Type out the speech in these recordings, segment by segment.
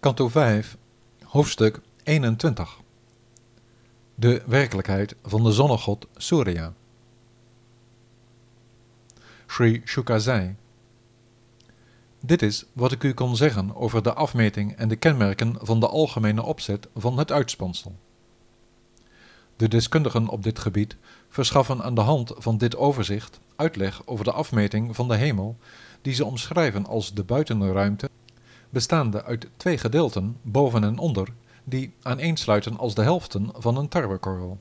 Kanto 5, hoofdstuk 21. De werkelijkheid van de zonnegod Surya. Sri Shuka zei: Dit is wat ik u kon zeggen over de afmeting en de kenmerken van de algemene opzet van het uitspansel. De deskundigen op dit gebied verschaffen aan de hand van dit overzicht uitleg over de afmeting van de hemel, die ze omschrijven als de buitenruimte bestaande uit twee gedeelten, boven en onder, die aaneensluiten als de helften van een tarwekorrel.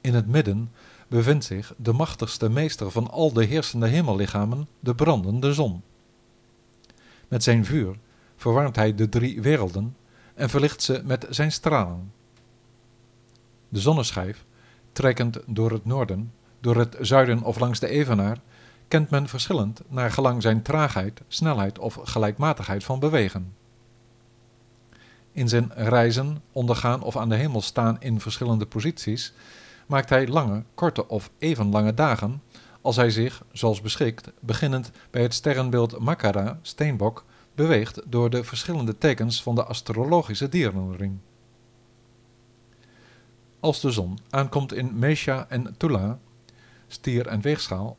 In het midden bevindt zich de machtigste meester van al de heersende hemellichamen, de brandende zon. Met zijn vuur verwarmt hij de drie werelden en verlicht ze met zijn stralen. De zonneschijf, trekkend door het noorden, door het zuiden of langs de evenaar, kent men verschillend naar gelang zijn traagheid, snelheid of gelijkmatigheid van bewegen. In zijn reizen, ondergaan of aan de hemel staan in verschillende posities, maakt hij lange, korte of even lange dagen, als hij zich, zoals beschikt, beginnend bij het sterrenbeeld Makara, steenbok, beweegt door de verschillende tekens van de astrologische dierenring. Als de zon aankomt in Mesha en Tula, stier en weegschaal,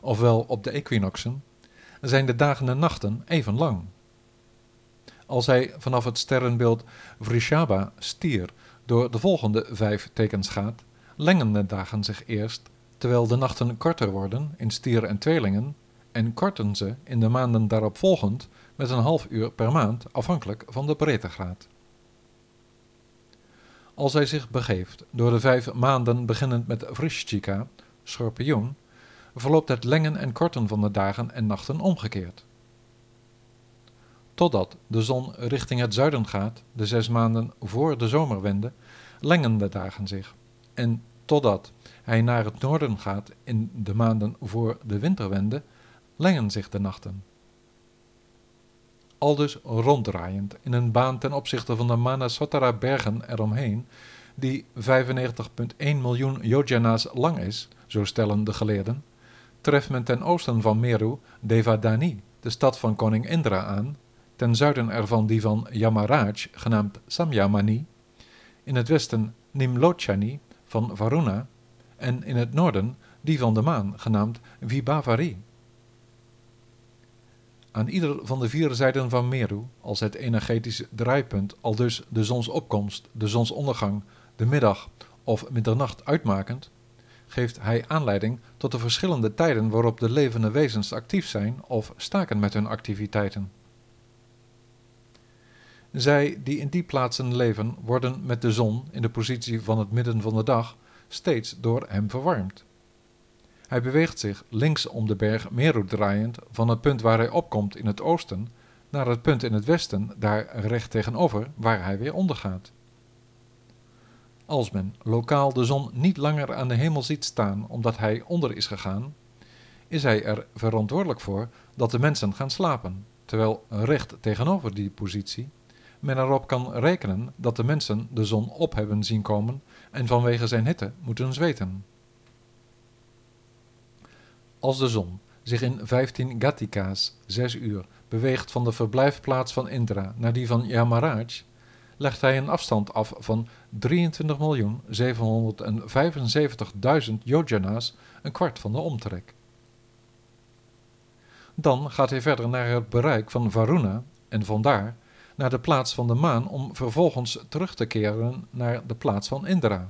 ofwel op de equinoxen, zijn de dagen en nachten even lang. Als hij vanaf het sterrenbeeld Vrishaba stier door de volgende vijf tekens gaat, lengen de dagen zich eerst, terwijl de nachten korter worden in stier en tweelingen, en korten ze in de maanden daarop volgend met een half uur per maand, afhankelijk van de breedtegraad. Als hij zich begeeft door de vijf maanden beginnend met Vrishchika, schorpioen, verloopt het lengen en korten van de dagen en nachten omgekeerd. Totdat de zon richting het zuiden gaat, de zes maanden voor de zomerwende, lengen de dagen zich. En totdat hij naar het noorden gaat in de maanden voor de winterwende, lengen zich de nachten. Aldus ronddraaiend in een baan ten opzichte van de Manasotara bergen eromheen, die 95,1 miljoen yojana's lang is, zo stellen de geleerden, treft men ten oosten van Meru Devadani, de stad van koning Indra aan, ten zuiden ervan die van Yamaraj, genaamd Samyamani, in het westen Nimlochani van Varuna en in het noorden die van de maan, genaamd Vibhavari. Aan ieder van de vier zijden van Meru, als het energetische draaipunt, al dus de zonsopkomst, de zonsondergang, de middag of middernacht uitmakend, geeft hij aanleiding tot de verschillende tijden waarop de levende wezens actief zijn of staken met hun activiteiten. Zij die in die plaatsen leven, worden met de zon in de positie van het midden van de dag steeds door hem verwarmd. Hij beweegt zich links om de berg Meru draaiend van het punt waar hij opkomt in het oosten naar het punt in het westen, daar recht tegenover, waar hij weer ondergaat. Als men lokaal de zon niet langer aan de hemel ziet staan omdat hij onder is gegaan, is hij er verantwoordelijk voor dat de mensen gaan slapen, terwijl recht tegenover die positie men erop kan rekenen dat de mensen de zon op hebben zien komen en vanwege zijn hitte moeten zweten. Als de zon zich in 15 Gatika's, 6 uur, beweegt van de verblijfplaats van Indra naar die van Yamaraj, legt hij een afstand af van 23.775.000 yojana's, een kwart van de omtrek. Dan gaat hij verder naar het bereik van Varuna en vandaar naar de plaats van de maan om vervolgens terug te keren naar de plaats van Indra.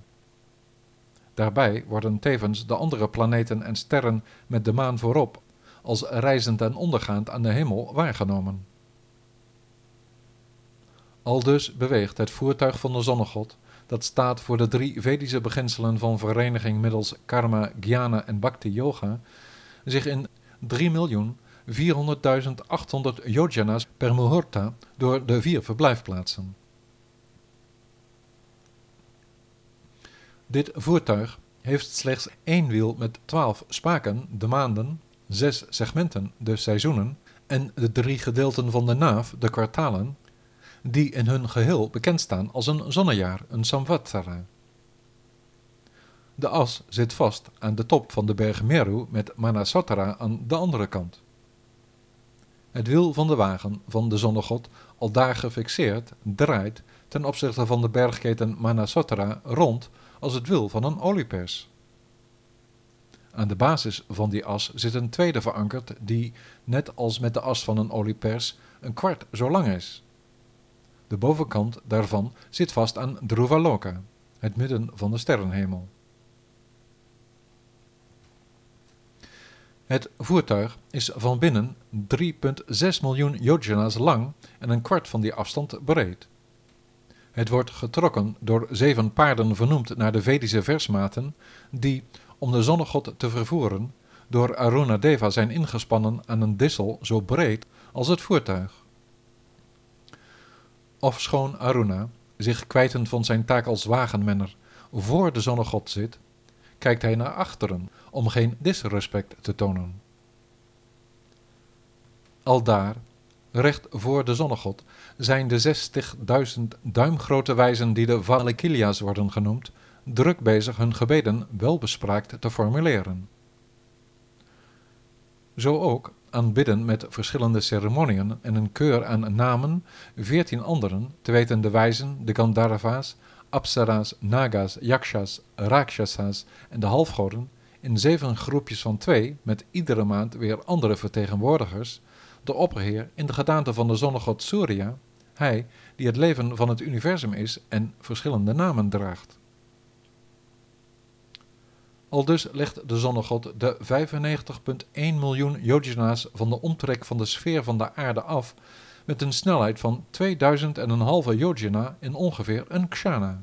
Daarbij worden tevens de andere planeten en sterren met de maan voorop als reizend en ondergaand aan de hemel waargenomen. Aldus beweegt het voertuig van de zonnegod, dat staat voor de drie Vedische beginselen van vereniging middels karma, jnana en bhakti yoga, zich in 3.400.800 yojana's per muhurta door de vier verblijfplaatsen. Dit voertuig heeft slechts één wiel met twaalf spaken, de maanden, zes segmenten, de seizoenen, en de drie gedeelten van de naaf, de kwartalen, die in hun geheel bekend staan als een zonnejaar, een samvatsara. De as zit vast aan de top van de berg Meru met Manasotara aan de andere kant. Het wiel van de wagen van de zonnegod, al daar gefixeerd, draait ten opzichte van de bergketen Manasotra rond als het wiel van een oliepers. Aan de basis van die as zit een tweede verankerd die, net als met de as van een oliepers, een kwart zo lang is. De bovenkant daarvan zit vast aan Dhruvaloka, het midden van de sterrenhemel. Het voertuig is van binnen 3,6 miljoen yojanas lang en een kwart van die afstand breed. Het wordt getrokken door zeven paarden vernoemd naar de Vedische versmaten, die, om de zonnegod te vervoeren, door Arunadeva zijn ingespannen aan een dissel zo breed als het voertuig. Ofschoon Aruna, zich kwijtend van zijn taak als wagenmenner, voor de zonnegod zit, kijkt hij naar achteren om geen disrespect te tonen. Aldaar, recht voor de zonnegod, zijn de 60.000 duimgrote wijzen die de Valikilia's worden genoemd, druk bezig hun gebeden welbespraakt te formuleren. Zo ook aanbidden met verschillende ceremoniën en een keur aan namen, veertien anderen, te weten de wijzen, de Gandharva's, Apsara's, Nagas, Yakshas, Rakshasas en de halfgoden, in zeven groepjes van twee, met iedere maand weer andere vertegenwoordigers, de opperheer in de gedaante van de zonnegod Surya, hij die het leven van het universum is en verschillende namen draagt. Aldus legt de zonnegod de 95,1 miljoen yojana's van de omtrek van de sfeer van de aarde af met een snelheid van 2000 en een halve yojana in ongeveer een kshana.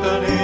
Bethany.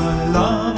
love.